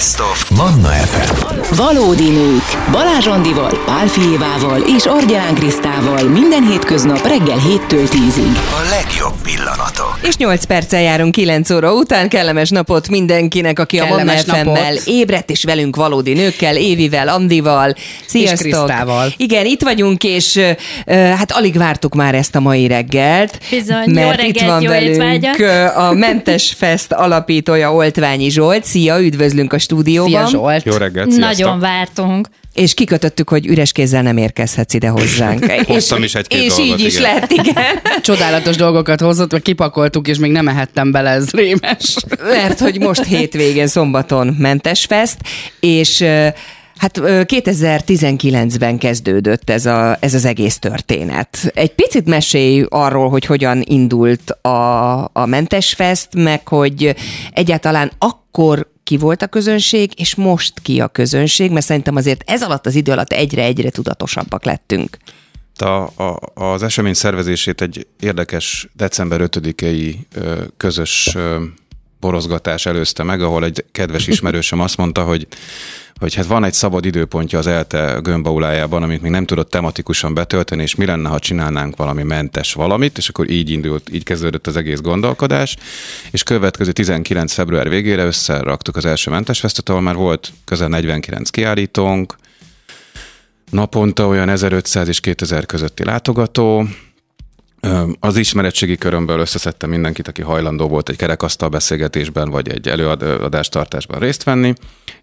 Best of Manna FM. Valódi nők. Balázs Andival, Pál Fijévával és Argyán Krisztával minden hétköznap reggel 7-től 10-ig. A legjobb pillanatok. És 8 perccel járunk 9 óra után. Kellemes napot mindenkinek, aki Kellemes a Manna. FM-mel ébredt, és velünk valódi nőkkel, Évivel, Andival. Sziasztok! Krisztával. Igen, itt vagyunk, és hát alig vártuk már ezt a mai reggelt. Bizony, jó mert itt reggelt, van jó velünk étvágyat. a Mentes Fest alapítója Oltványi Zsolt. Szia, üdvözlünk a stúdióban. Szia Zsolt! Jó reggelt, sziasztok! Nagyon vártunk. És kikötöttük, hogy üres kézzel nem érkezhetsz ide hozzánk. Hoztam és, is egy-két És dolgot, így is igen. lett, igen. Csodálatos dolgokat hozott, vagy kipakoltuk, és még nem ehettem bele, ez rémes. Mert hogy most hétvégén, szombaton mentes fest, és Hát ö, 2019-ben kezdődött ez, a, ez az egész történet. Egy picit mesélj arról, hogy hogyan indult a, a Mentes Fest, meg hogy egyáltalán akkor ki volt a közönség, és most ki a közönség, mert szerintem azért ez alatt az idő alatt egyre-egyre tudatosabbak lettünk. A, a, az esemény szervezését egy érdekes december 5-i ö, közös borozgatás előzte meg, ahol egy kedves ismerősöm azt mondta, hogy hogy hát van egy szabad időpontja az ELTE gömbaulájában, amit még nem tudott tematikusan betölteni, és mi lenne, ha csinálnánk valami mentes valamit, és akkor így indult, így kezdődött az egész gondolkodás, és következő 19 február végére összeraktuk az első mentes fesztet, ahol már volt közel 49 kiállítónk, naponta olyan 1500 és 2000 közötti látogató. Az ismeretségi körömből összeszedtem mindenkit, aki hajlandó volt egy kerekasztal beszélgetésben, vagy egy előadástartásban részt venni,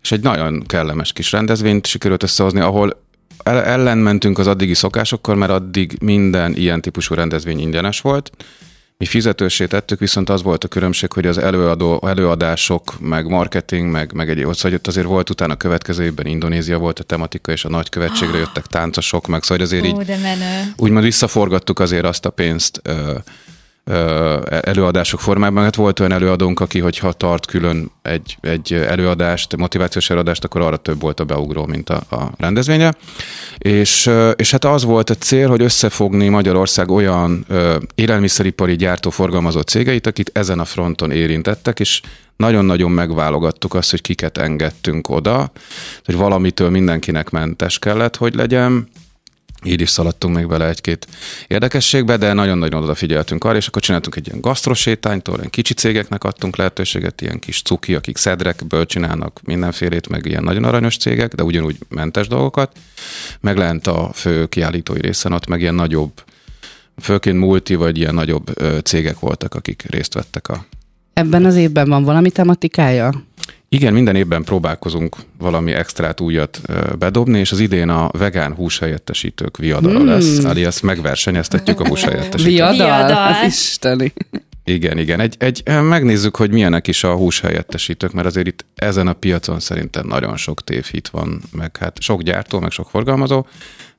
és egy nagyon kellemes kis rendezvényt sikerült összehozni, ahol el- ellen mentünk az addigi szokásokkal, mert addig minden ilyen típusú rendezvény ingyenes volt. Mi fizetősé tettük, viszont az volt a különbség, hogy az előadó, előadások, meg marketing, meg, meg egy ott, hogy ott azért volt utána a következő évben Indonézia volt a tematika, és a nagykövetségre jöttek táncosok, meg szóval azért így Ó, de menő. úgymond visszaforgattuk azért azt a pénzt ö, ö, előadások formában. Hát volt olyan előadónk, aki, hogyha tart külön egy, egy előadást, motivációs előadást, akkor arra több volt a beugró, mint a, a rendezvénye. És, és hát az volt a cél, hogy összefogni Magyarország olyan élelmiszeripari gyártó forgalmazó cégeit, akit ezen a fronton érintettek, és nagyon-nagyon megválogattuk azt, hogy kiket engedtünk oda, hogy valamitől mindenkinek mentes kellett, hogy legyen, így is szaladtunk még bele egy-két érdekességbe, de nagyon-nagyon odafigyeltünk arra, és akkor csináltunk egy ilyen gasztrosétánytól, ilyen kicsi cégeknek adtunk lehetőséget, ilyen kis cuki, akik szedrekből csinálnak mindenfélét, meg ilyen nagyon aranyos cégek, de ugyanúgy mentes dolgokat. Meg lent a fő kiállítói részen ott meg ilyen nagyobb, főként multi vagy ilyen nagyobb cégek voltak, akik részt vettek a Ebben az évben van valami tematikája? Igen, minden évben próbálkozunk valami extrát újat bedobni, és az idén a vegán húshelyettesítők viadala mm. lesz, alias megversenyeztetjük a húshelyettesítőt. Viadal? Viadal. Az isteni. Igen, igen. Egy, egy, megnézzük, hogy milyenek is a húshelyettesítők, mert azért itt ezen a piacon szerintem nagyon sok tévhit van, meg hát sok gyártó, meg sok forgalmazó,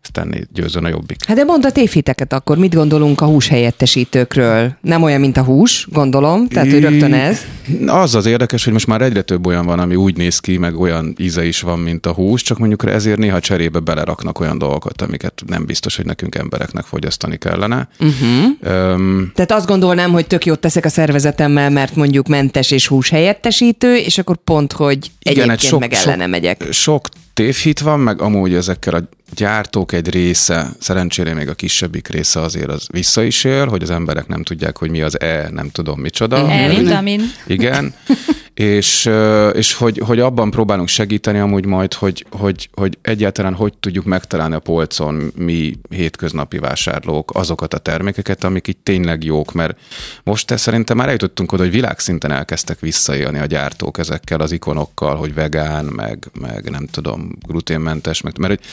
aztán győzön a jobbik. Hát de mondd a tévhiteket akkor, mit gondolunk a hús helyettesítőkről? Nem olyan, mint a hús, gondolom, tehát hogy rögtön ez. Az az érdekes, hogy most már egyre több olyan van, ami úgy néz ki, meg olyan íze is van, mint a hús, csak mondjuk ezért néha cserébe beleraknak olyan dolgokat, amiket nem biztos, hogy nekünk embereknek fogyasztani kellene. Uh-huh. Öm, Tehát azt gondolnám, hogy tök jót teszek a szervezetemmel, mert mondjuk mentes és hús helyettesítő, és akkor pont, hogy egyébként egy sok- meg ellene megyek. sok tévhit van, meg amúgy ezekkel a gyártók egy része, szerencsére még a kisebbik része azért az vissza is él, hogy az emberek nem tudják, hogy mi az E, nem tudom micsoda. E-vitamin. Igen, és, és hogy, hogy abban próbálunk segíteni amúgy majd, hogy, hogy, hogy egyáltalán hogy tudjuk megtalálni a polcon mi hétköznapi vásárlók azokat a termékeket, amik itt tényleg jók, mert most te szerintem már eljutottunk oda, hogy világszinten elkezdtek visszaélni a gyártók ezekkel az ikonokkal, hogy vegán, meg, meg nem tudom, gluténmentes, meg, mert hogy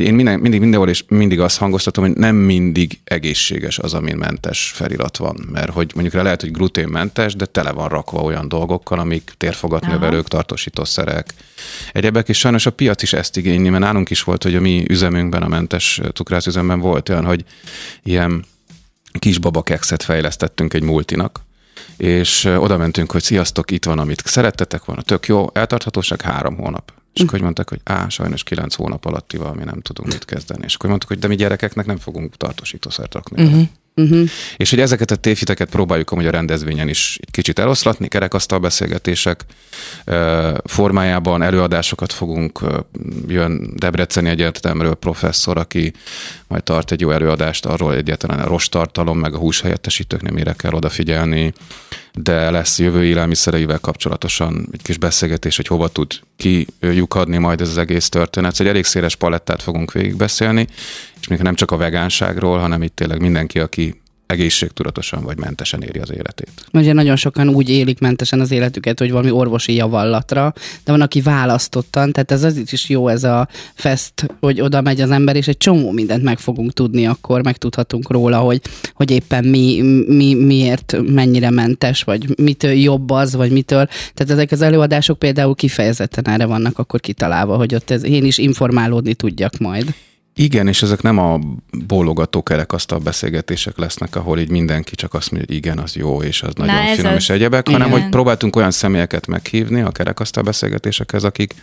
én minden, mindig mindenhol és mindig azt hangoztatom, hogy nem mindig egészséges az, amin mentes felirat van. Mert hogy mondjuk rá lehet, hogy gluténmentes, de tele van rakva olyan dolgokkal, amik térfogatnövelők, tartósítószerek, egyebek, és sajnos a piac is ezt igényli, mert nálunk is volt, hogy a mi üzemünkben, a mentes cukrászüzemben volt olyan, hogy ilyen kisbaba kekszet fejlesztettünk egy multinak, és oda mentünk, hogy sziasztok, itt van, amit szerettetek volna, tök jó, eltarthatóság három hónap. És akkor hogy mondták, hogy á, sajnos kilenc hónap alattival mi nem tudunk mit kezdeni. És akkor mondtuk, hogy de mi gyerekeknek nem fogunk tartósítószert rakni. Uh-huh. Uh-huh. És hogy ezeket a tévhiteket próbáljuk amúgy a rendezvényen is egy kicsit eloszlatni, kerekasztal beszélgetések formájában előadásokat fogunk, jön Debreceni Egyetemről professzor, aki majd tart egy jó előadást arról egyáltalán a rostartalom, meg a húshelyettesítőknél mire kell odafigyelni, de lesz jövő élelmiszereivel kapcsolatosan egy kis beszélgetés, hogy hova tud kiukadni majd ez az egész történet. Szóval egy elég széles palettát fogunk végigbeszélni, és még nem csak a vegánságról, hanem itt tényleg mindenki, aki egészségtudatosan vagy mentesen éri az életét. Ugye nagyon sokan úgy élik mentesen az életüket, hogy valami orvosi javallatra, de van, aki választottan, tehát ez az is jó ez a fest, hogy oda megy az ember, és egy csomó mindent meg fogunk tudni, akkor megtudhatunk róla, hogy, hogy éppen mi, mi, miért mennyire mentes, vagy mitől jobb az, vagy mitől. Tehát ezek az előadások például kifejezetten erre vannak akkor kitalálva, hogy ott ez, én is informálódni tudjak majd. Igen, és ezek nem a bólogató kerekasztal beszélgetések lesznek, ahol így mindenki csak azt mondja, hogy igen, az jó, és az nagyon Na, finom, az... és egyebek, hanem igen. hogy próbáltunk olyan személyeket meghívni a kerekasztal beszélgetésekhez, akik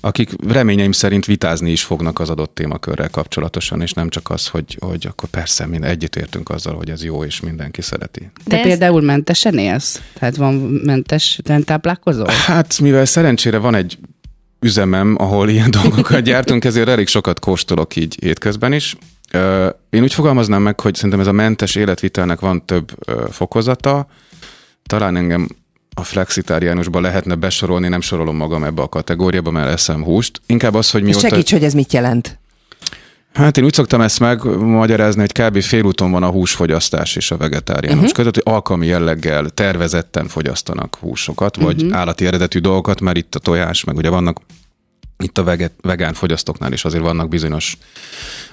akik reményeim szerint vitázni is fognak az adott témakörrel kapcsolatosan, és nem csak az, hogy, hogy akkor persze mi egyetértünk azzal, hogy ez jó, és mindenki szereti. De, De például mentesen élsz? Tehát van mentes táplálkozó? Hát, mivel szerencsére van egy üzemem, ahol ilyen dolgokat gyártunk, ezért elég sokat kóstolok így étközben is. Én úgy fogalmaznám meg, hogy szerintem ez a mentes életvitelnek van több fokozata. Talán engem a flexitáriánusba lehetne besorolni, nem sorolom magam ebbe a kategóriába, mert eszem húst. Inkább az, hogy mióta... Segíts, hogy ez mit jelent. Hát én úgy szoktam ezt megmagyarázni, hogy kb. félúton van a húsfogyasztás és a vegetáriánus uh-huh. között, hogy alkalmi jelleggel tervezetten fogyasztanak húsokat, vagy uh-huh. állati eredetű dolgokat, mert itt a tojás, meg ugye vannak itt a veget, vegán fogyasztóknál is azért vannak bizonyos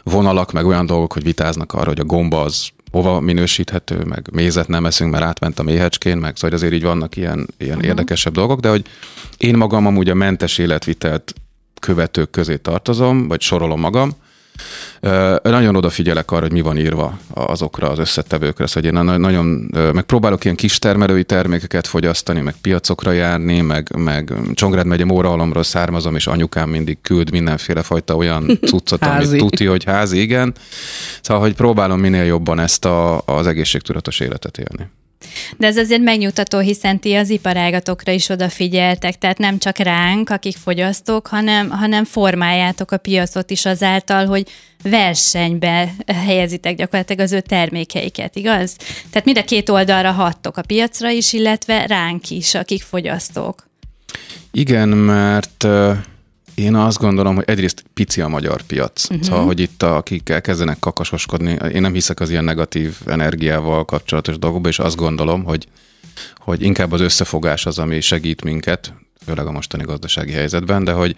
vonalak, meg olyan dolgok, hogy vitáznak arra, hogy a gomba az hova minősíthető, meg mézet nem eszünk, mert átment a méhecskén, meg szóval azért így vannak ilyen, ilyen uh-huh. érdekesebb dolgok, de hogy én magam amúgy a mentes életvitelt követők közé tartozom, vagy sorolom magam, nagyon odafigyelek arra, hogy mi van írva azokra az összetevőkre, szóval én nagyon, megpróbálok ilyen kis termelői termékeket fogyasztani, meg piacokra járni, meg, meg Csongrád megye Mórahalomról származom, és anyukám mindig küld mindenféle fajta olyan cuccot, amit tuti, hogy házi, igen. Szóval, hogy próbálom minél jobban ezt a, az egészségtudatos életet élni. De ez azért megnyugtató, hiszen ti az iparágatokra is odafigyeltek, tehát nem csak ránk, akik fogyasztók, hanem, hanem formáljátok a piacot is azáltal, hogy versenybe helyezitek gyakorlatilag az ő termékeiket, igaz? Tehát mind a két oldalra hattok a piacra is, illetve ránk is, akik fogyasztók. Igen, mert én azt gondolom, hogy egyrészt pici a magyar piac. Uh-huh. Szóval, hogy itt a, akik elkezdenek kakasoskodni, én nem hiszek az ilyen negatív energiával kapcsolatos dolgokba, és azt gondolom, hogy, hogy inkább az összefogás az, ami segít minket, főleg a mostani gazdasági helyzetben, de hogy,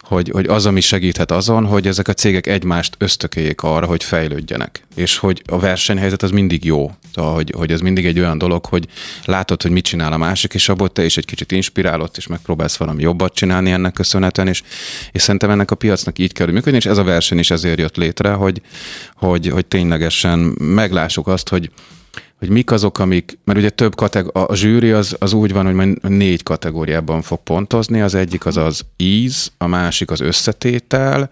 hogy, hogy az, ami segíthet azon, hogy ezek a cégek egymást ösztökéljék arra, hogy fejlődjenek. És hogy a versenyhelyzet az mindig jó. Szóval, hogy, hogy ez mindig egy olyan dolog, hogy látod, hogy mit csinál a másik, és abból te is egy kicsit inspirálod, és megpróbálsz valami jobbat csinálni ennek köszönhetően, és, és szerintem ennek a piacnak így kell működni, és ez a verseny is ezért jött létre, hogy, hogy, hogy ténylegesen meglássuk azt, hogy hogy mik azok, amik, mert ugye több kategória, a zsűri az, az úgy van, hogy majd négy kategóriában fog pontozni, az egyik az az íz, a másik az összetétel,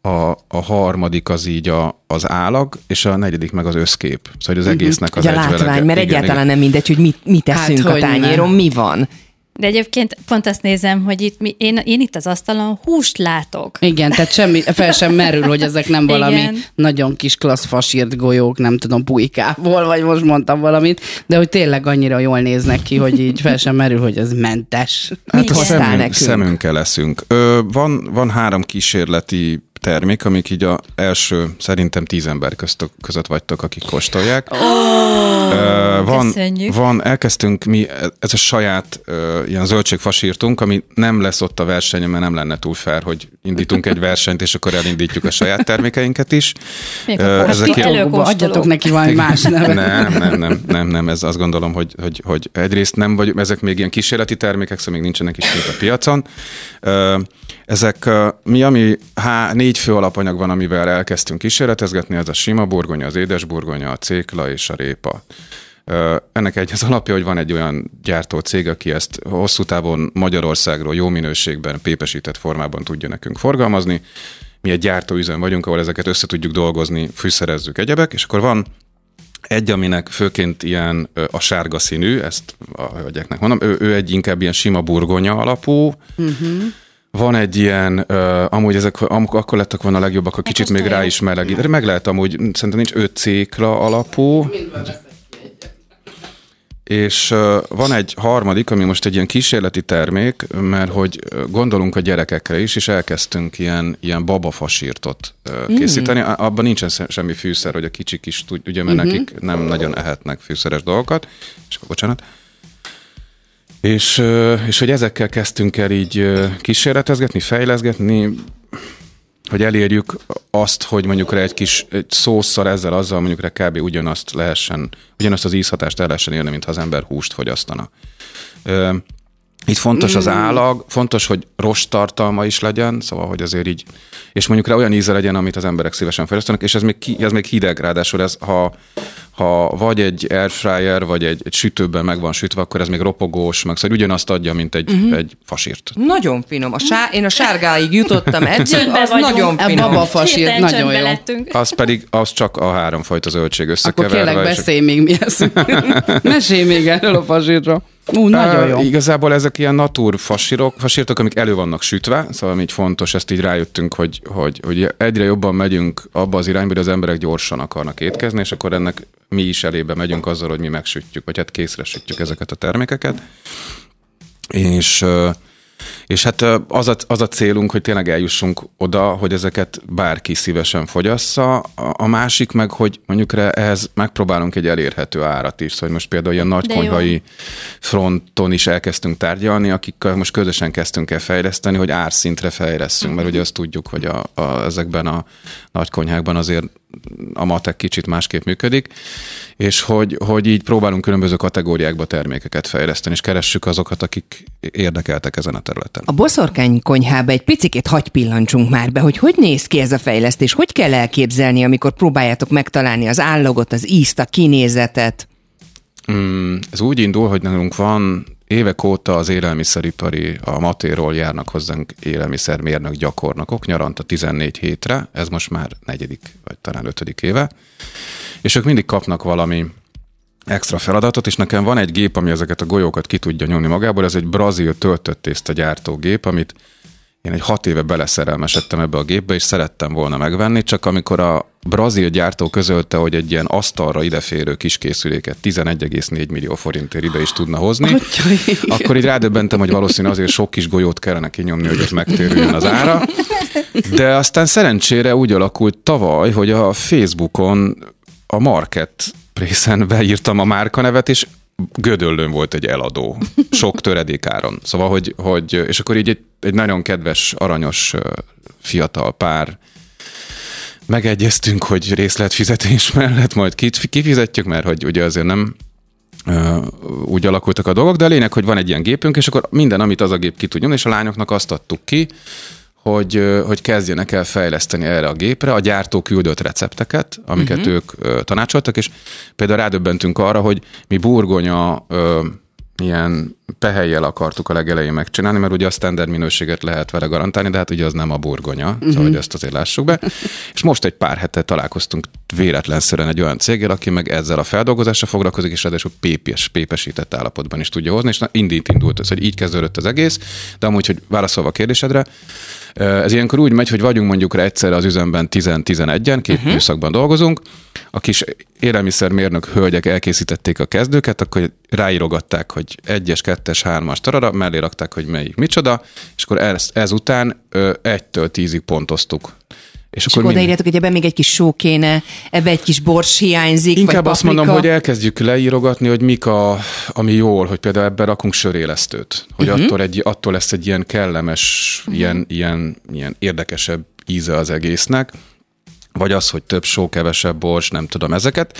a, a harmadik az így a, az állag, és a negyedik meg az összkép. Szóval az mhm. egésznek az egy látvány, mert igen, egyáltalán igen. nem mindegy, hogy mit, mit teszünk hát, a tányéron, mi van. De egyébként pont azt nézem, hogy itt mi, én, én itt az asztalon húst látok. Igen, tehát semmi, fel sem merül, hogy ezek nem valami Igen. nagyon kis klassz fasírt golyók, nem tudom, puikából, vagy most mondtam valamit, de hogy tényleg annyira jól néznek ki, hogy így fel sem merül, hogy ez mentes. Hát a szemünk, szemünkkel leszünk. Ö, van, van három kísérleti termék, amik így a első, szerintem tíz ember közt, között vagytok, akik kóstolják. Oh, uh, van, van, elkezdtünk mi, ez a saját uh, ilyen zöldségfasírtunk, ami nem lesz ott a versenyen, mert nem lenne túl fair, hogy indítunk egy versenyt, és akkor elindítjuk a saját termékeinket is. Ezek ilyen... Adjatok neki valami más nevet. Nem, nem, nem, nem, nem, ez azt gondolom, hogy, hogy, hogy egyrészt nem vagy, ezek még ilyen kísérleti termékek, szóval még nincsenek is a piacon. Ezek mi, ami há, négy fő alapanyag van, amivel elkezdtünk kísérletezgetni, ez a sima burgonya, az édes burgonya, a cékla és a répa. Ennek egy az alapja, hogy van egy olyan gyártó cég, aki ezt hosszú távon Magyarországról jó minőségben, pépesített formában tudja nekünk forgalmazni. Mi egy gyártóüzem vagyunk, ahol ezeket össze tudjuk dolgozni, fűszerezzük egyebek, és akkor van Egy, aminek főként ilyen a sárga színű, ezt a hölgyeknek mondom, ő, ő egy inkább ilyen sima burgonya alapú, uh-huh. Van egy ilyen, uh, amúgy ezek am, akkor lettek volna a legjobbak, ha kicsit még rá is melegít. Meg lehet amúgy, szerintem nincs öt cékla alapú. És van egy harmadik, ami most egy ilyen kísérleti termék, mert hogy gondolunk a gyerekekre is, és elkezdtünk ilyen, ilyen babafasírtot uh, készíteni. Mm. Abban nincsen se- semmi fűszer, hogy a kicsik is tud, ugye, mert mm-hmm. nekik nem nagyon ehetnek fűszeres dolgokat. És akkor bocsánat. És, és hogy ezekkel kezdtünk el így kísérletezgetni, fejleszgetni, hogy elérjük azt, hogy mondjuk rá egy kis egy szószal ezzel, azzal mondjuk rá kb. ugyanazt lehessen, ugyanazt az ízhatást el lehessen érni, mintha az ember húst fogyasztana. Ö, Itt fontos az állag, fontos, hogy rost tartalma is legyen, szóval, hogy azért így, és mondjuk rá olyan íze legyen, amit az emberek szívesen fogyasztanak, és ez még, ki, ez még hideg, ráadásul ez, ha, ha vagy egy airfryer, vagy egy, egy sütőben meg van sütve, akkor ez még ropogós, meg szóval ugyanazt adja, mint egy, uh-huh. egy fasírt. Nagyon finom. A sá- én a sárgáig jutottam egyszer, az vagyunk. nagyon A finom. babafasírt Hirtelen nagyon jó. lettünk. Az pedig, az csak a háromfajta zöldség Akkor összekeverve. kérlek, és- beszélj még mi ez. Mesélj még erről a fasírra. Ú, nagyon jó. Uh, igazából ezek ilyen natur fasírok, fasírtok, amik elő vannak sütve, szóval így fontos, ezt így rájöttünk, hogy, hogy, hogy egyre jobban megyünk abba az irányba, hogy az emberek gyorsan akarnak étkezni, és akkor ennek mi is elébe megyünk azzal, hogy mi megsütjük, vagy hát készre sütjük ezeket a termékeket. És és hát az a, az a célunk, hogy tényleg eljussunk oda, hogy ezeket bárki szívesen fogyassza. A, a másik meg, hogy mondjuk ehhez megpróbálunk egy elérhető árat is. Szóval most például ilyen nagykonyhai fronton is elkezdtünk tárgyalni, akikkel most közösen kezdtünk el fejleszteni, hogy árszintre fejleszünk, mert ugye azt tudjuk, hogy a, a, ezekben a nagykonyhákban azért a matek kicsit másképp működik, és hogy, hogy így próbálunk különböző kategóriákba termékeket fejleszteni, és keressük azokat, akik érdekeltek ezen a területen. A boszorkány konyhába egy picikét hagy pillancsunk már be, hogy hogy néz ki ez a fejlesztés, hogy kell elképzelni, amikor próbáljátok megtalálni az állagot, az ízt, a kinézetet. Mm, ez úgy indul, hogy nálunk van évek óta az élelmiszeripari, a matéról járnak hozzánk élelmiszermérnök gyakornokok, nyaranta 14 hétre, ez most már negyedik, vagy talán ötödik éve, és ők mindig kapnak valami extra feladatot, és nekem van egy gép, ami ezeket a golyókat ki tudja nyomni magából, ez egy brazil töltött tészta gyártógép, amit én egy hat éve beleszerelmesedtem ebbe a gépbe, és szerettem volna megvenni, csak amikor a brazil gyártó közölte, hogy egy ilyen asztalra ideférő kis készüléket 11,4 millió forintért ide is tudna hozni, akkor így rádöbbentem, hogy valószínű azért sok kis golyót kellene kinyomni, hogy ott megtérüljön az ára. De aztán szerencsére úgy alakult tavaly, hogy a Facebookon a market részen beírtam a márkanevet, és gödöllőn volt egy eladó, sok töredékáron. Szóval, hogy, hogy és akkor így egy, egy nagyon kedves, aranyos fiatal pár megegyeztünk, hogy részletfizetés mellett majd kifizetjük, mert hogy ugye azért nem úgy alakultak a dolgok, de a lényeg, hogy van egy ilyen gépünk, és akkor minden, amit az a gép ki tud és a lányoknak azt adtuk ki, hogy, hogy kezdjenek el fejleszteni erre a gépre a gyártó küldött recepteket, amiket uh-huh. ők ö, tanácsoltak, és például rádöbbentünk arra, hogy mi burgonya ö, ilyen pehelyjel akartuk a legelején megcsinálni, mert ugye a standard minőséget lehet vele garantálni, de hát ugye az nem a burgonya, uh-huh. szóval hogy ezt azért lássuk be. És most egy pár hete találkoztunk véletlenszerűen egy olyan céggel, aki meg ezzel a feldolgozással foglalkozik, és ráadásul pépes, pépesített állapotban is tudja hozni, és na, indít indult ez, hogy így kezdődött az egész, de amúgy, hogy válaszolva a kérdésedre, ez ilyenkor úgy megy, hogy vagyunk mondjuk egyszerre az üzemben 10-11-en, két uh-huh. műszakban dolgozunk, a kis élelmiszermérnök hölgyek elkészítették a kezdőket, akkor ráírogatták, hogy egyes, kettes, hármas tarara, mellé rakták, hogy melyik micsoda, és akkor ez, ezután ö, egytől tízig pontoztuk. És, és akkor odaírjátok, hogy ebben még egy kis só kéne, ebbe egy kis bors hiányzik, Inkább vagy azt paprika. mondom, hogy elkezdjük leírogatni, hogy mik a, ami jól, hogy például ebben rakunk sörélesztőt, hogy uh-huh. attól, egy, attól lesz egy ilyen kellemes, uh-huh. ilyen, ilyen, ilyen érdekesebb íze az egésznek, vagy az, hogy több só, kevesebb bors, nem tudom ezeket.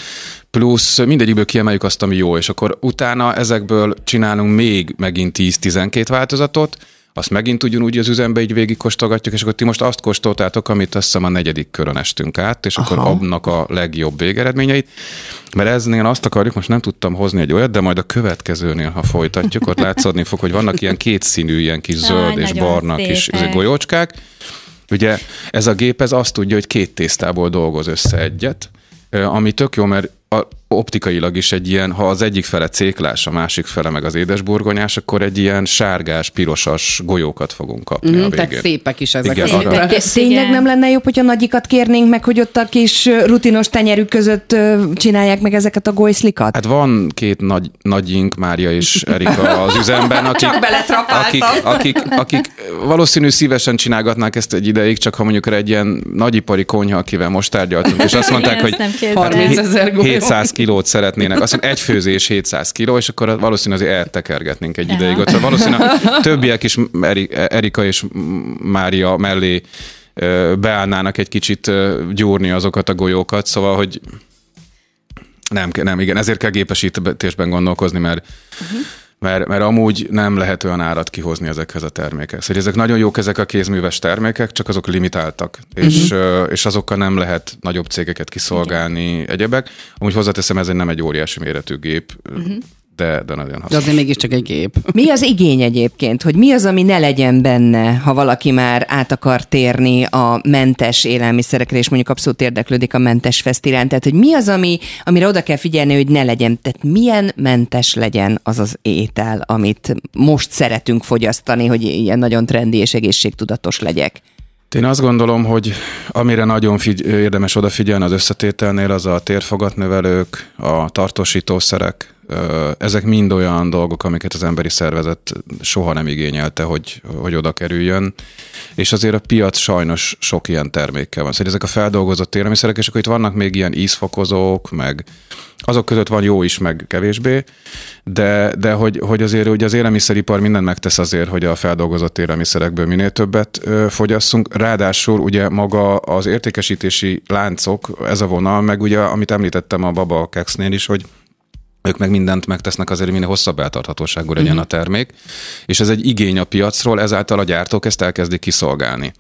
Plusz mindegyikből kiemeljük azt, ami jó, és akkor utána ezekből csinálunk még megint 10-12 változatot, azt megint ugyanúgy az üzembe így végig kóstolgatjuk, és akkor ti most azt kóstoltátok, amit azt hiszem a negyedik körön estünk át, és Aha. akkor abnak a legjobb végeredményeit. Mert eznél azt akarjuk, most nem tudtam hozni egy olyat, de majd a következőnél, ha folytatjuk, ott látszódni fog, hogy vannak ilyen kétszínű, ilyen kis zöld Aj, és barna kis szépek. golyócskák. Ugye ez a gép ez azt tudja, hogy két tésztából dolgoz össze egyet, ami tök jó, mert a, optikailag is egy ilyen, ha az egyik fele céklás, a másik fele meg az édesburgonyás, akkor egy ilyen sárgás, pirosas golyókat fogunk kapni Mm, a tehát végén. szépek is ezek. Igen, arra- szépek. De tényleg nem lenne jobb, hogyha nagyikat kérnénk meg, hogy ott a kis rutinos tenyerük között csinálják meg ezeket a golyszlikat? Hát van két nagy, nagyink, Mária és Erika az üzemben, akik, akik, akik, akik valószínű szívesen csinálgatnák ezt egy ideig, csak ha mondjuk egy ilyen nagyipari konyha, akivel most tárgyaltunk, és azt mondták, Igen, hogy ezt nem képzelem. 30 ezer golyó. 700 kilót szeretnének. Azt mondja, egy főzés 700 kiló, és akkor valószínűleg azért eltekergetnénk egy ideig. Ott Szóval valószínűleg többiek is, Eri- Erika és Mária mellé beállnának egy kicsit gyúrni azokat a golyókat, szóval, hogy nem, nem, igen, ezért kell gépesítésben gondolkozni, mert uh-huh. Mert, mert amúgy nem lehet olyan árat kihozni ezekhez a termékekhez. Hogy ezek nagyon jók ezek a kézműves termékek, csak azok limitáltak, uh-huh. és, ö, és azokkal nem lehet nagyobb cégeket kiszolgálni, Igen. egyebek. Amúgy hozzáteszem, ez egy nem egy óriási méretű gép, uh-huh. De, de nagyon De hasznos. azért mégiscsak egy gép. Mi az igény egyébként, hogy mi az, ami ne legyen benne, ha valaki már át akar térni a mentes élelmiszerekre, és mondjuk abszolút érdeklődik a mentes iránt. Tehát, hogy mi az, ami, amire oda kell figyelni, hogy ne legyen. Tehát milyen mentes legyen az az étel, amit most szeretünk fogyasztani, hogy ilyen nagyon trendi és egészségtudatos legyek. Én azt gondolom, hogy amire nagyon figy- érdemes odafigyelni az összetételnél, az a térfogatnövelők, a tartósítószerek, ezek mind olyan dolgok, amiket az emberi szervezet soha nem igényelte, hogy, hogy oda kerüljön. És azért a piac sajnos sok ilyen termékkel van. Szóval ezek a feldolgozott élelmiszerek, és akkor itt vannak még ilyen ízfokozók, meg azok között van jó is, meg kevésbé, de, de hogy, hogy azért ugye az élelmiszeripar mindent megtesz azért, hogy a feldolgozott élelmiszerekből minél többet fogyasszunk. Ráadásul ugye maga az értékesítési láncok, ez a vonal, meg ugye, amit említettem a baba keksznél is, hogy ők meg mindent megtesznek azért, hogy minél hosszabb eltarthatóságú legyen uh-huh. a termék, és ez egy igény a piacról, ezáltal a gyártók ezt elkezdik kiszolgálni.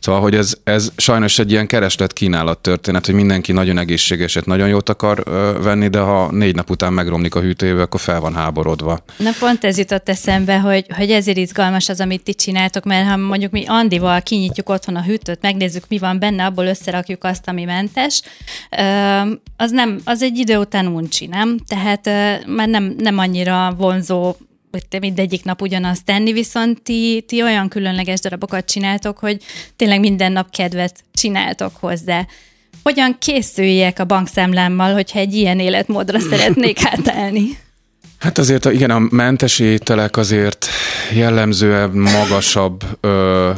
Szóval, hogy ez, ez sajnos egy ilyen kereslet-kínálat történet, hogy mindenki nagyon egészségeset, nagyon jót akar ö, venni, de ha négy nap után megromlik a hűtőjébe, akkor fel van háborodva. Na pont ez jutott eszembe, hogy, hogy ezért izgalmas az, amit ti csináltok, mert ha mondjuk mi Andival kinyitjuk otthon a hűtőt, megnézzük, mi van benne, abból összerakjuk azt, ami mentes, ö, az, nem, az egy idő után uncsi, nem? Tehát már nem, nem annyira vonzó hogy te mindegyik nap ugyanazt tenni, viszont ti, ti olyan különleges darabokat csináltok, hogy tényleg minden nap kedvet csináltok hozzá. Hogyan készüljek a bankszámlámmal, hogyha egy ilyen életmódra szeretnék átállni? Hát azért a, igen, a mentes ételek azért jellemzően magasabb ö,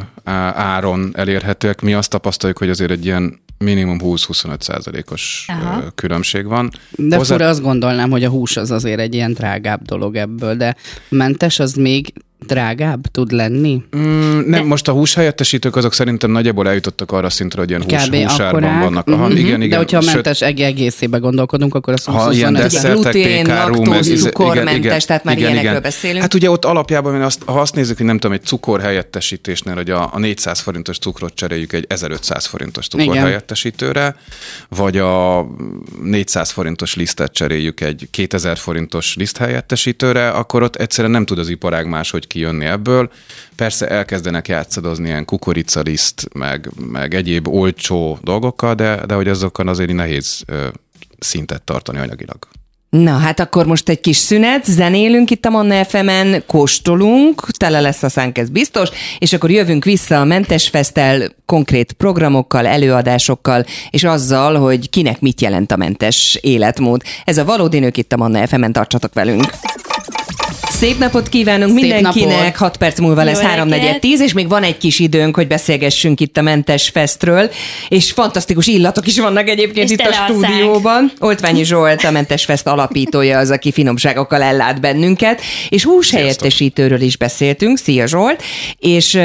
áron elérhetőek. Mi azt tapasztaljuk, hogy azért egy ilyen minimum 20-25 százalékos különbség van. De Hozzá- fura azt gondolnám, hogy a hús az azért egy ilyen drágább dolog ebből, de mentes az még drágább tud lenni? Mm, nem, most a húshelyettesítők azok szerintem nagyjából eljutottak arra szintre, hogy ilyen hús, Kb. húsárban akkorák. vannak. Aha, Mhm. igen, igen. De hogyha a Sőt, mentes eg- egészébe gondolkodunk, akkor az ha ilyen 20-25 desszertek, glutén, laktóz, cukormentes, tehát már ilyenekről beszélünk. Hát ugye ott alapjában, azt, ha azt nézzük, hogy nem tudom, egy cukor helyettesítésnél, hogy a, a 400 forintos cukrot cseréljük egy 1500 forintos cukor Igen. helyettesítőre, vagy a 400 forintos lisztet cseréljük egy 2000 forintos liszt helyettesítőre, akkor ott egyszerűen nem tud az iparág máshogy kijönni ebből. Persze elkezdenek játszadozni ilyen kukoricaliszt, meg, meg egyéb olcsó dolgokkal, de, de hogy azokkal azért nehéz szintet tartani anyagilag. Na, hát akkor most egy kis szünet, zenélünk itt a Manna FM-en, kóstolunk, tele lesz a szánk, ez biztos, és akkor jövünk vissza a Mentes Fesztel konkrét programokkal, előadásokkal, és azzal, hogy kinek mit jelent a mentes életmód. Ez a valódi nők itt a Manna FM-en, tartsatok velünk! Szép napot kívánunk Szép mindenkinek, napot. 6 perc múlva lesz Jó 3 reggelt. 10 és még van egy kis időnk, hogy beszélgessünk itt a Mentes Festről, és fantasztikus illatok is vannak egyébként És itt a stúdióban. Oltványi Zsolt, a Mentes Fest alapítója az, aki finomságokkal ellát bennünket, és húshelyettesítőről is beszéltünk. Szia Zsolt! És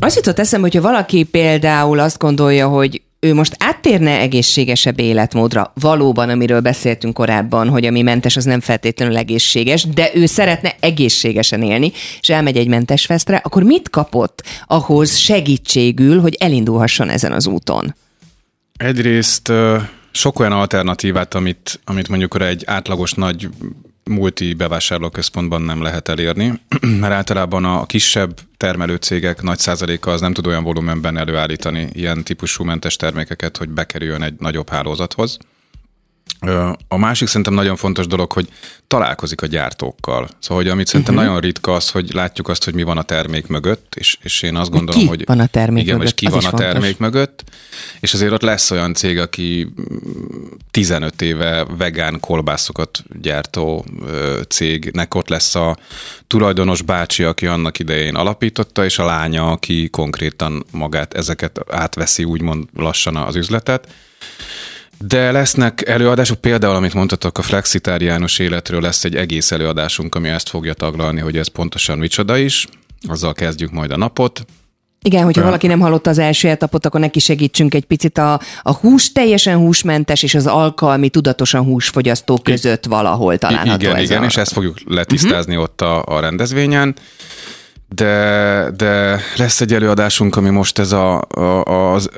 azt jutott eszembe, hogyha valaki például azt gondolja, hogy ő most áttérne egészségesebb életmódra, valóban, amiről beszéltünk korábban, hogy ami mentes, az nem feltétlenül egészséges, de ő szeretne egészségesen élni, és elmegy egy mentes festre, akkor mit kapott ahhoz segítségül, hogy elindulhasson ezen az úton? Egyrészt sok olyan alternatívát, amit, amit mondjuk egy átlagos nagy multi bevásárlóközpontban nem lehet elérni, mert általában a kisebb termelőcégek nagy százaléka az nem tud olyan volumenben előállítani ilyen típusú mentes termékeket, hogy bekerüljön egy nagyobb hálózathoz. A másik szerintem nagyon fontos dolog, hogy találkozik a gyártókkal. Szóval, hogy amit szerintem uh-huh. nagyon ritka az, hogy látjuk azt, hogy mi van a termék mögött, és, és én azt gondolom, ki hogy... van a termék igen, mögött, és ki az van a fontos. termék mögött, és azért ott lesz olyan cég, aki mm, 15 éve vegán kolbászokat gyártó cégnek ott lesz a tulajdonos bácsi, aki annak idején alapította, és a lánya, aki konkrétan magát ezeket átveszi úgymond lassan az üzletet. De lesznek előadások, például, amit mondtatok, a flexitáriánus életről lesz egy egész előadásunk, ami ezt fogja taglalni, hogy ez pontosan micsoda is. Azzal kezdjük majd a napot. Igen, hogyha valaki nem hallotta az első etapot, akkor neki segítsünk egy picit a, a hús teljesen húsmentes és az alkalmi tudatosan húsfogyasztó között valahol található igen, ez igen, a... és ezt fogjuk letisztázni uh-huh. ott a, a rendezvényen. De, de lesz egy előadásunk, ami most ez a, a, az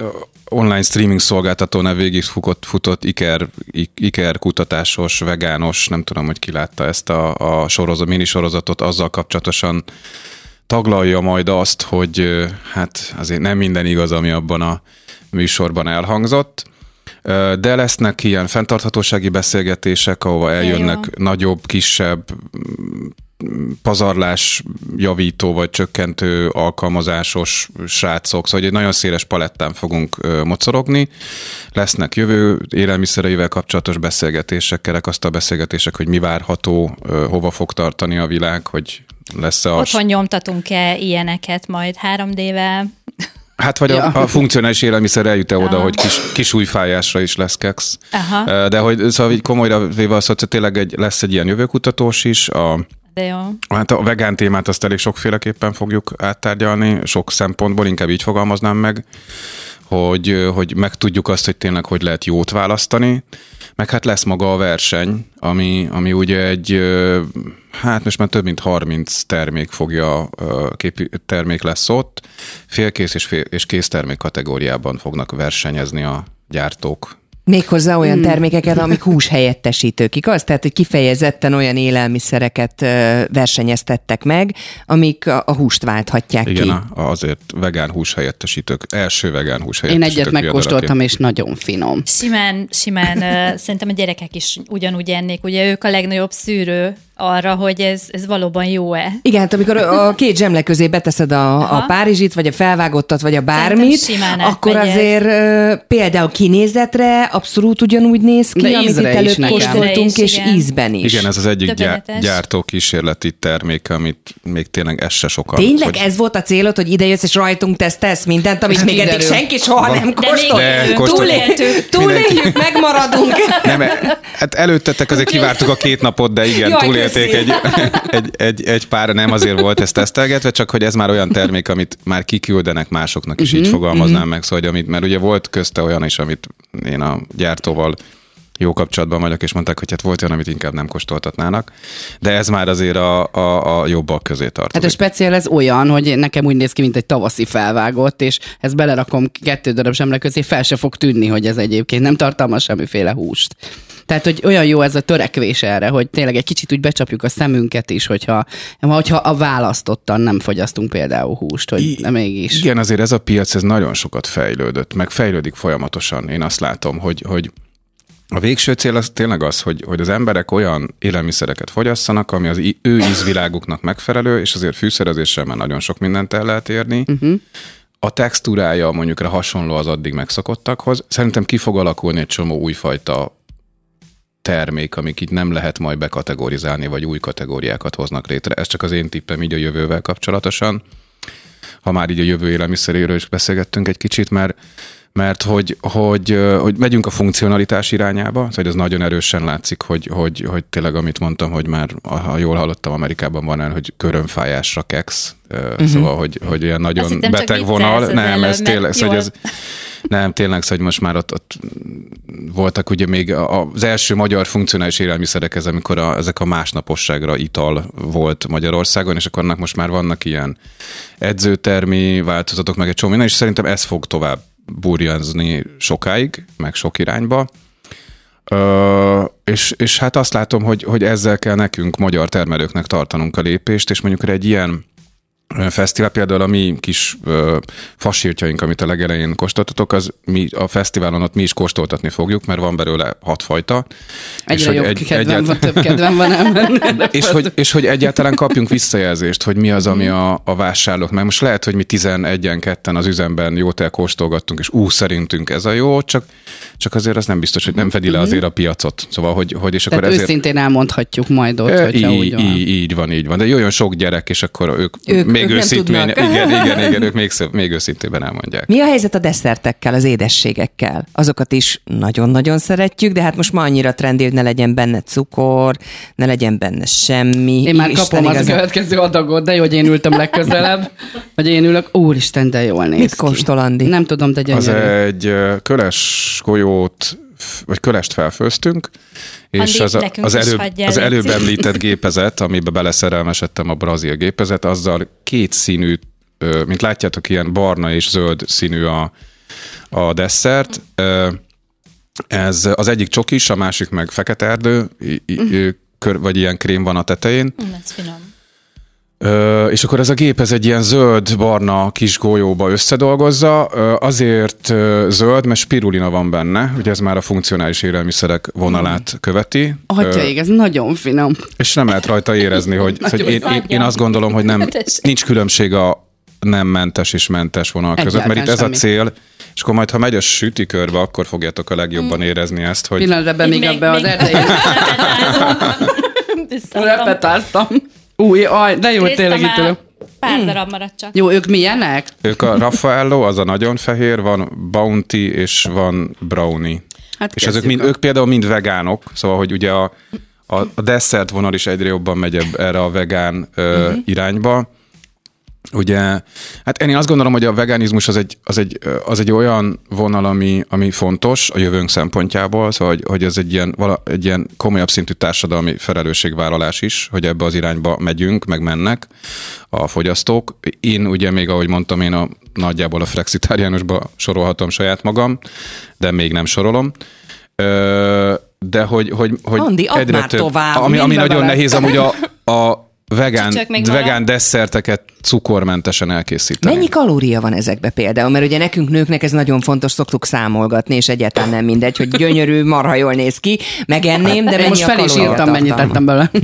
online streaming szolgáltatónál végig futott, futott Iker, Iker kutatásos, vegános, nem tudom, hogy ki látta ezt a, a sorozat, mini sorozatot, azzal kapcsolatosan taglalja majd azt, hogy hát azért nem minden igaz, ami abban a műsorban elhangzott, de lesznek ilyen fenntarthatósági beszélgetések, ahova eljönnek jó. nagyobb, kisebb pazarlás javító vagy csökkentő alkalmazásos srácok, szóval egy nagyon széles palettán fogunk mocorogni. Lesznek jövő élelmiszereivel kapcsolatos beszélgetések, kerekasztal beszélgetések, hogy mi várható, hova fog tartani a világ, hogy lesz-e a Otthon nyomtatunk-e ilyeneket majd 3D-vel? Hát vagy Ja. a, a funkcionális élelmiszer eljut-e oda, Aha. hogy kis, kis újfájásra is lesz keksz. Aha. De hogy szóval így komolyra véve az, hogy tényleg egy, lesz egy ilyen jövőkutatós is. A, De jó. hát a vegán témát azt elég sokféleképpen fogjuk áttárgyalni, sok szempontból, inkább így fogalmaznám meg, hogy, hogy megtudjuk azt, hogy tényleg hogy lehet jót választani, meg hát lesz maga a verseny, ami, ami ugye egy, hát most már több mint 30 termék fogja, ö, képi, termék lesz ott, félkész és, fél, és kész termék kategóriában fognak versenyezni a gyártók. Méghozzá olyan Hmm. termékeket, amik hús helyettesítők, igaz? Tehát, hogy kifejezetten olyan élelmiszereket versenyeztettek meg, amik a, a húst válthatják Igen, ki. a, azért vegán hús helyettesítők, első vegán hús Én helyettesítők. egyet megkóstoltam, és nagyon finom. Simán, simán szerintem a gyerekek is ugyanúgy ennék. Ugye ők a legnagyobb szűrő arra, hogy ez, ez valóban jó-e. Igen, hát amikor a két zsemle közé beteszed a, a párizsit, vagy a felvágottat, vagy a bármit, akkor átmegy ez. azért például kinézetre abszolút ugyanúgy néz ki, De amit itt nekem. kóstoltunk, és igen. ízben is. Igen, ez az egyik gyá- gyártó kísérleti termék, amit még tényleg ez se sokan. Tényleg hogy- ez volt a célod, hogy ide jössz és rajtunk tesztelsz mindent, amit még eddig senki soha nem De kóstolt. Túléltük. Túléljük, megmaradunk. Nem, hát előttetek azért kivártuk a két napot, de igen, Jaj, köszi. egy, egy, egy, egy pár, nem azért volt ezt tesztelgetve, csak hogy ez már olyan termék, amit már kiküldenek másoknak is, így fogalmaznám meg, szóval, hogy amit, mert ugye volt közte olyan is, amit én a gyártóval jó kapcsolatban vagyok, és mondták, hogy hát volt olyan, amit inkább nem kóstoltatnának, de ez már azért a, a, a jobbak közé tartozik. Hát a speciál ez olyan, hogy nekem úgy néz ki, mint egy tavaszi felvágott, és ezt belerakom kettő darab zsemle közé, fel se fog tűnni, hogy ez egyébként nem tartalmaz semmiféle húst. Tehát, hogy olyan jó ez a törekvés erre, hogy tényleg egy kicsit úgy becsapjuk a szemünket is, hogyha, hogyha a választottan nem fogyasztunk például húst, hogy I- mégis. Igen, azért ez a piac ez nagyon sokat fejlődött, meg fejlődik folyamatosan. Én azt látom, hogy, hogy a végső cél az tényleg az, hogy, hogy az emberek olyan élelmiszereket fogyasszanak, ami az ő ízviláguknak megfelelő, és azért fűszerezéssel már nagyon sok mindent el lehet érni. Uh-huh. A textúrája mondjuk hasonló az addig megszokottakhoz. Szerintem ki fog alakulni egy csomó újfajta termék, itt nem lehet majd bekategorizálni, vagy új kategóriákat hoznak létre. Ez csak az én tippem így a jövővel kapcsolatosan ha már így a jövő élelmiszeréről is beszélgettünk egy kicsit, mert mert hogy, hogy, hogy megyünk a funkcionalitás irányába, szóval hogy ez nagyon erősen látszik, hogy, hogy, hogy tényleg amit mondtam, hogy már, ha jól hallottam, Amerikában van olyan, hogy körömfájásra keksz, uh-huh. szóval, hogy, hogy ilyen Azt nagyon csak beteg vonal. Nem, előbb, ez tényleg, szóval, ez, nem, tényleg, szóval, hogy most már ott, ott voltak ugye még az első magyar funkcionális élelmiszerek, ez amikor a, ezek a másnaposságra ital volt Magyarországon, és akkor annak most már vannak ilyen edzőtermi változatok, meg egy csomó minden, és szerintem ez fog tovább burjanzni sokáig, meg sok irányba. Ö, és, és hát azt látom, hogy, hogy ezzel kell nekünk, magyar termelőknek tartanunk a lépést, és mondjuk egy ilyen fesztivál, például a mi kis ö, fasírtjaink, amit a legelején kóstoltatok, az mi a fesztiválon ott mi is kóstoltatni fogjuk, mert van belőle hat fajta. Egyre hogy jobb egy- kedvem egyált- van, több kedvem van elmenni. és hogy, és hogy egyáltalán kapjunk visszajelzést, hogy mi az, ami a, a vásárlók. Mert most lehet, hogy mi 11-en, ketten az üzemben jót elkóstolgattunk, és ú, szerintünk ez a jó, csak, csak azért az nem biztos, hogy nem fedi le azért a piacot. Szóval, hogy, hogy és akkor Tehát ezért... őszintén elmondhatjuk majd ott, Ö, hogyha úgy így, van. így, így van, így van. De jöjjön sok gyerek, és akkor ők, Ők- még ők nem őszintén, tudnak. igen, igen, igen, ők még, még őszintében elmondják. Mi a helyzet a desszertekkel, az édességekkel? Azokat is nagyon-nagyon szeretjük, de hát most ma annyira trendi, hogy ne legyen benne cukor, ne legyen benne semmi. Én már Isten kapom az igazán- következő adagot, de jó, hogy én ültem legközelebb, hogy én ülök, úristen, de jól néz Mit ki. kóstol, Andi? Nem tudom, de Az gyönyörű. egy ö, köles golyót, vagy kölest felfőztünk, és az, a, az, előbb, az előbb említett gépezet, amiben beleszerelmesedtem a brazil gépezet, azzal két színű, mint látjátok, ilyen barna és zöld színű a, a desszert. Ez az egyik csokis, a másik meg fekete erdő, ö, kör, vagy ilyen krém van a tetején. Hm, Ez finom. Ö, és akkor ez a gép ez egy ilyen zöld-barna kis golyóba összedolgozza, Ö, azért ö, zöld, mert spirulina van benne, ugye ez már a funkcionális élelmiszerek vonalát követi. Atyaig, ez nagyon finom. és nem lehet rajta érezni, hogy, hogy én, én, én azt gondolom, hogy nem, nincs különbség a nem mentes és mentes vonal között, mert itt ez a semmi. cél, és akkor majd, ha megy a sütikörbe, akkor fogjátok a legjobban érezni ezt, hogy Pillanatra be még Még- abba az még- erdején. Új, aj, de jó, hogy Néztem tényleg itt ülök. Pár darab maradt csak. Jó, ők milyenek? ők a Raffaello, az a nagyon fehér, van Bounty és van Brownie. Hát És ezek mind, a- ők például mind vegánok, szóval, hogy ugye a, a, a desszert vonal is egyre jobban megy erre a vegán ö, uh-huh. irányba. Ugye, hát én azt gondolom, hogy a veganizmus az egy, az egy, az egy olyan vonal, ami, ami fontos a jövőnk szempontjából, szóval, hogy, hogy ez egy ilyen, vala, egy ilyen komolyabb szintű társadalmi felelősségvállalás is, hogy ebbe az irányba megyünk, meg mennek a fogyasztók. Én ugye még, ahogy mondtam, én a nagyjából a flexitáriánusba sorolhatom saját magam, de még nem sorolom. Ö, de hogy, hogy, hogy Andi, add már tovább, ami, ami nagyon nehéz amúgy a, a vegán, vegán desszerteket cukormentesen elkészíteni. Mennyi kalória van ezekbe például? Mert ugye nekünk nőknek ez nagyon fontos, szoktuk számolgatni, és egyáltalán nem mindegy, hogy gyönyörű, marha jól néz ki, megenném, de Én mennyi most a fel is írtam, mennyit tettem bele.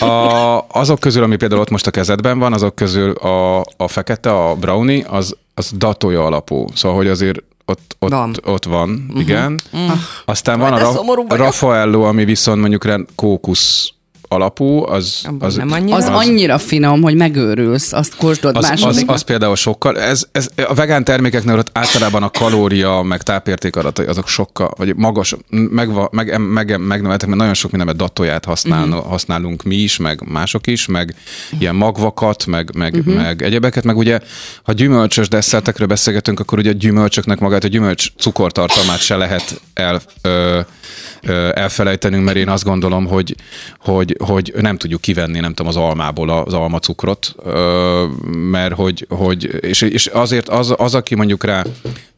A, azok közül, ami például ott most a kezedben van, azok közül a, a fekete, a brownie, az, az datója alapú. Szóval, hogy azért ott, ott Van. van, ott van uh-huh. igen. Uh-huh. Aztán van de a Ra-. Raffaello, ami viszont mondjuk rend- kókusz alapú, az, Abban az, nem annyira. Az annyira finom, hogy megőrülsz, azt kóstolod az, az, második. az például sokkal, ez, ez, a vegán termékeknél ott általában a kalória, meg tápérték adatai, azok sokkal, vagy magas, meg, meg, meg, megneveltek, mert nagyon sok mindenben datóját használ, Mhm. uh-huh. használunk mi is, meg mások is, meg ilyen magvakat, meg, meg, Mhm. uh-huh. meg egyebeket, meg ugye, ha gyümölcsös desszertekről beszélgetünk, akkor ugye a gyümölcsöknek magát, a gyümölcs cukortartalmát se lehet el, ö, elfelejtenünk, mert én azt gondolom, hogy, hogy, hogy nem tudjuk kivenni, nem tudom, az almából az almacukrot, mert hogy, hogy és, és azért az, az, aki mondjuk rá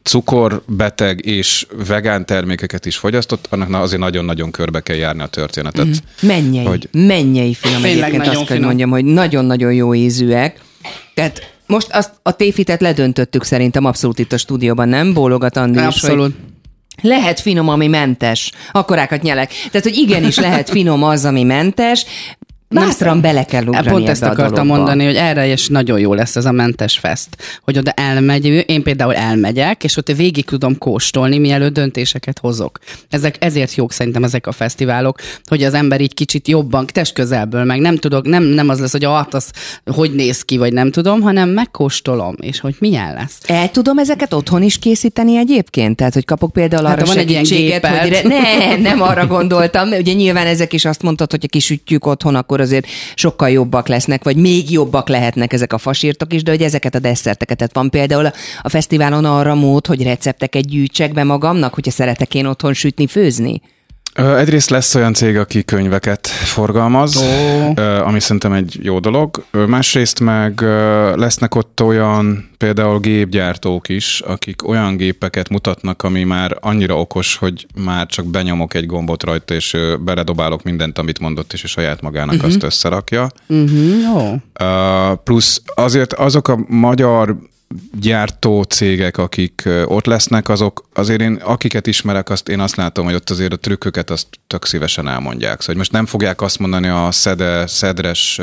cukorbeteg és vegán termékeket is fogyasztott, annak na- azért nagyon-nagyon körbe kell járni a történetet. Mm. Mennyei, Hogy- mennyei finom Tényleg egyébként, nagyon azt kell, finom. mondjam, hogy nagyon-nagyon jó ízűek. Tehát most azt a téfitet ledöntöttük szerintem abszolút itt a stúdióban, nem? Bólogat Andi is, Abszolút. hogy lehet finom, ami mentes. Akkorákat nyelek. Tehát, hogy igenis lehet finom az, ami mentes, Bátran bele kell ugrani Pont ezt a akartam mondani, hogy erre is nagyon jó lesz ez a mentes fest. Hogy oda elmegy, én például elmegyek, és ott végig tudom kóstolni, mielőtt döntéseket hozok. Ezek, ezért jók szerintem ezek a fesztiválok, hogy az ember így kicsit jobban, test közelből, meg nem tudok, nem, nem az lesz, hogy ah, az hogy néz ki, vagy nem tudom, hanem megkóstolom, és hogy milyen lesz. El tudom ezeket otthon is készíteni egyébként? Tehát, hogy kapok például Hát, arra ha van egy ilyen hogy re... ne, nem arra gondoltam. Ugye nyilván ezek is azt mondtad, hogy ha kisütjük otthon, akkor azért sokkal jobbak lesznek, vagy még jobbak lehetnek ezek a fasírtok is, de hogy ezeket a desszerteket. Tehát van például a- a fesztiválon arra mód, hogy recepteket gyűjtsek be magamnak, hogyha szeretek én otthon sütni, főzni? Egyrészt lesz olyan cég, aki könyveket forgalmaz, ö, ami szerintem egy jó dolog. Másrészt meg lesznek ott olyan például gépgyártók is, akik olyan gépeket mutatnak, ami már annyira okos, hogy már csak benyomok egy gombot rajta, és beledobálok mindent, amit mondott, és a saját magának uh-huh. azt összerakja. Uh-huh. Uh, plusz azért azok a magyar gyártó cégek, akik ott lesznek, azok azért én, akiket ismerek, azt én azt látom, hogy ott azért a trükköket azt tök szívesen elmondják. Szóval hogy most nem fogják azt mondani a szede, szedres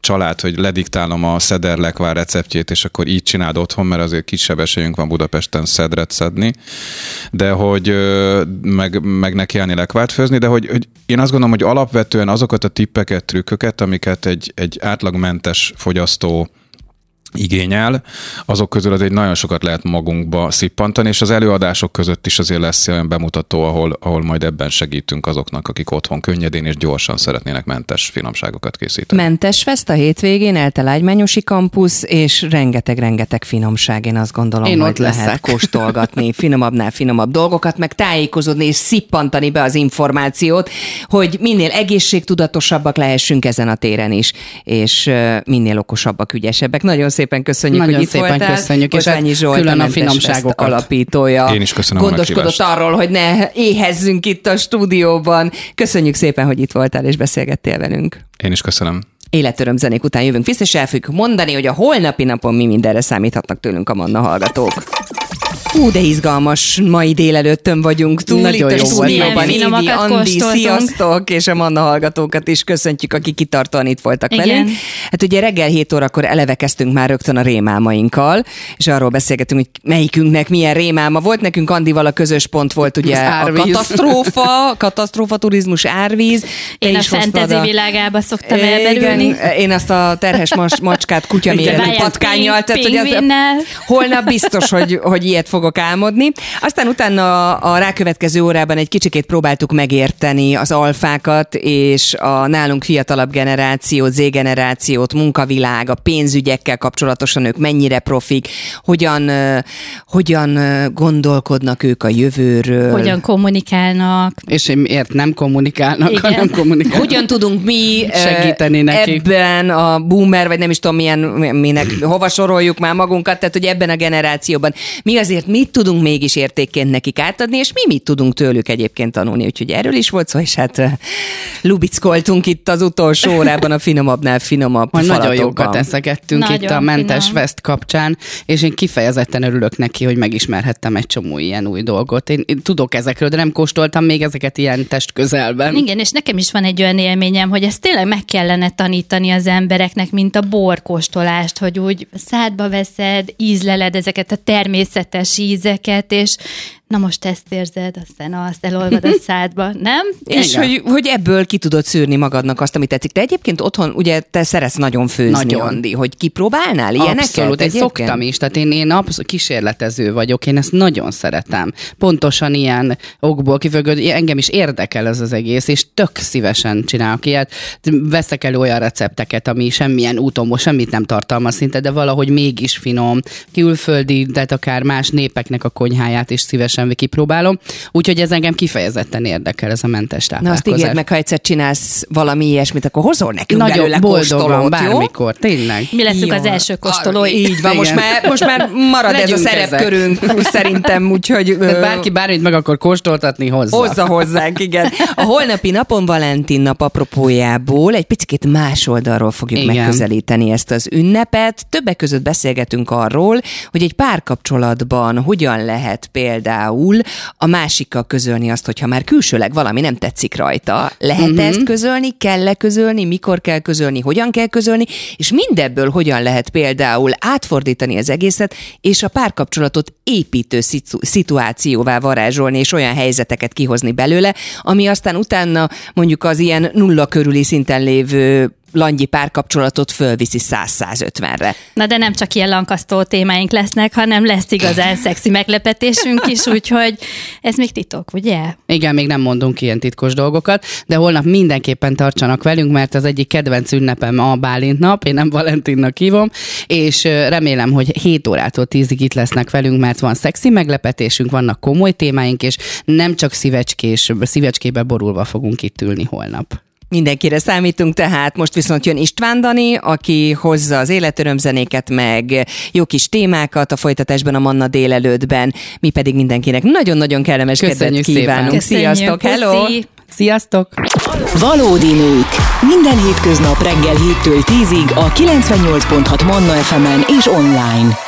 család, hogy lediktálom a szeder lekvár receptjét, és akkor így csináld otthon, mert azért kisebb esélyünk van Budapesten szedret szedni, de hogy meg, meg nekiállni lekvárt főzni, de hogy, hogy én azt gondolom, hogy alapvetően azokat a tippeket, trükköket, amiket egy, egy átlagmentes fogyasztó igényel, azok közül azért nagyon sokat lehet magunkba szippantani, és az előadások között is azért lesz olyan bemutató, ahol, ahol majd ebben segítünk azoknak, akik otthon könnyedén és gyorsan szeretnének mentes finomságokat készíteni. Mentes fest a hétvégén, Elte Lágymányosi kampusz, és rengeteg-rengeteg finomság, én azt gondolom, Én hogy ott lehet leszek. kóstolgatni finomabbnál finomabb dolgokat, meg tájékozódni és szippantani be az információt, hogy minél egészségtudatosabbak lehessünk ezen a téren is, és minél okosabbak, ügyesebbek. Nagyon szépen köszönjük, Nagyon hogy itt szépen voltál. köszönjük, és Kozsányi hát Zsolt, külön a Fest finomságokat. alapítója. Én is köszönöm a Gondoskodott arról, hogy ne éhezzünk itt a stúdióban. Köszönjük szépen, hogy itt voltál és beszélgettél velünk. Én is köszönöm. Életöröm zenék után jövünk vissza, és el fogjuk mondani, hogy a holnapi napon mi mindenre számíthatnak tőlünk a Manna hallgatók. Hú, de izgalmas mai délelőttön vagyunk túl. Nagyon itt a jó volt. stúdióban. Évi, Andi, sziasztok, és a Manna hallgatókat is köszöntjük, akik kitartóan itt voltak Igen. velünk. Hát ugye reggel 7 órakor eleve kezdtünk már rögtön a rémálmainkkal, és arról beszélgetünk, hogy melyikünknek milyen rémálma volt. Nekünk Andival a közös pont volt ugye a katasztrófa, katasztrófa turizmus árvíz. Te Én a fantasy világába szoktam elmerülni. én azt a terhes macskát kutyaméretű patkányjal, tehát hogy az, holnap biztos, hogy, hogy ilyet fogok álmodni. Aztán utána a rákövetkező órában egy kicsikét próbáltuk megérteni az alfákat, és a nálunk fiatalabb generációt, Z-generációt, munkavilág, a pénzügyekkel kapcsolatosan ők mennyire profik, hogyan, hogyan gondolkodnak ők a jövőről. Hogyan kommunikálnak. És miért nem kommunikálnak, Igen. hanem kommunikálnak. Hogyan tudunk mi Segíteni nekik. ebben a boomer, vagy nem is tudom milyen, minek, hova soroljuk már magunkat, tehát hogy ebben a generációban mi azért mit tudunk mégis értékként nekik átadni, és mi mit tudunk tőlük egyébként tanulni, úgyhogy erről is volt szó, és hát lubickoltunk itt az utolsó órában a finomabbnál finomabb Majd nagyon falatokban. jókat eszegettünk Nagyon itt a Mentes finom. Fest kapcsán, és én kifejezetten örülök neki, hogy megismerhettem egy csomó ilyen új dolgot. Én, én tudok ezekről, de nem kóstoltam még ezeket ilyen test közelben. Igen, és nekem is van egy olyan élményem, hogy ezt tényleg meg kellene tanítani az embereknek, mint a borkóstolást, hogy úgy szádba veszed, ízleled ezeket a természetes ízeket, és na most ezt érzed, aztán azt elolvad a szádba, nem? És hogy, hogy ebből ki tudod szűrni magadnak azt, amit tetszik. De egyébként otthon ugye te szeretsz nagyon főzni, Nagyon. Andi, hogy kipróbálnál ilyeneket? Abszolút, én szoktam is, tehát én, én abszolút kísérletező vagyok, én ezt nagyon szeretem. Pontosan ilyen okból kifogod, engem is érdekel ez az egész, és tök szívesen csinálok ilyet. Veszek elő olyan recepteket, ami semmilyen úton, semmit nem tartalmaz szinte, de valahogy mégis finom, külföldi, tehát akár más népeknek a konyháját is szívesen kipróbálom. Úgyhogy ez engem kifejezetten érdekel, ez a mentes Na azt táplálkozás. ígérd meg, ha egyszer csinálsz valami ilyesmit, akkor hozol nekünk Nagyon belőle boldogan, kóstolót, jó? bármikor, tényleg. Mi leszünk Jó. az első kóstolói. Ah, Így van, most Igen. már, most már marad ez a Legyünk szerepkörünk szerintem, úgyhogy... Ö, bárki bármit meg akar kóstoltatni, hozzá. Hozza hozzánk, igen. A holnapi napon Valentin nap apropójából egy picit más oldalról fogjuk. Igen. megközelíteni ezt az ünnepet. Többek között beszélgetünk arról, hogy egy párkapcsolatban hogyan lehet például a másikkal közölni azt, hogyha már külsőleg valami nem tetszik rajta. Lehet uh-huh. ezt közölni, kell-e közölni, mikor kell közölni, hogyan kell közölni, és mindebből hogyan lehet például átfordítani az egészet, és a párkapcsolatot építő szitu- szituációvá varázsolni, és olyan helyzeteket kihozni belőle, ami aztán utána mondjuk az ilyen nulla körüli szinten lévő langyi párkapcsolatot fölviszi 100-150-re. Na de nem csak ilyen lankasztó témáink lesznek, hanem lesz igazán szexi meglepetésünk is, úgyhogy ez még titok, ugye? Igen, még nem mondunk ilyen titkos dolgokat, de holnap mindenképpen tartsanak velünk, mert az egyik kedvenc ünnepem a Bálint nap, én nem Valentinnak hívom, és remélem, hogy 7 órától 10-ig itt lesznek velünk, mert van szexi meglepetésünk, vannak komoly témáink, és nem csak szívecskés, szívecskébe borulva fogunk itt ülni holnap. Mindenkire számítunk tehát, most viszont jön István Dani, aki hozza az életörömzenéket, meg jó kis témákat a folytatásban a Manna délelőttben, mi pedig mindenkinek nagyon-nagyon kellemes kedvet Köszönjük szépen. kívánunk. Köszönjük, Sziasztok, hello! Sziasztok! Valódi nők. Minden hétköznap reggel 7-től 10-ig a 98.6 Manna FM-en és online.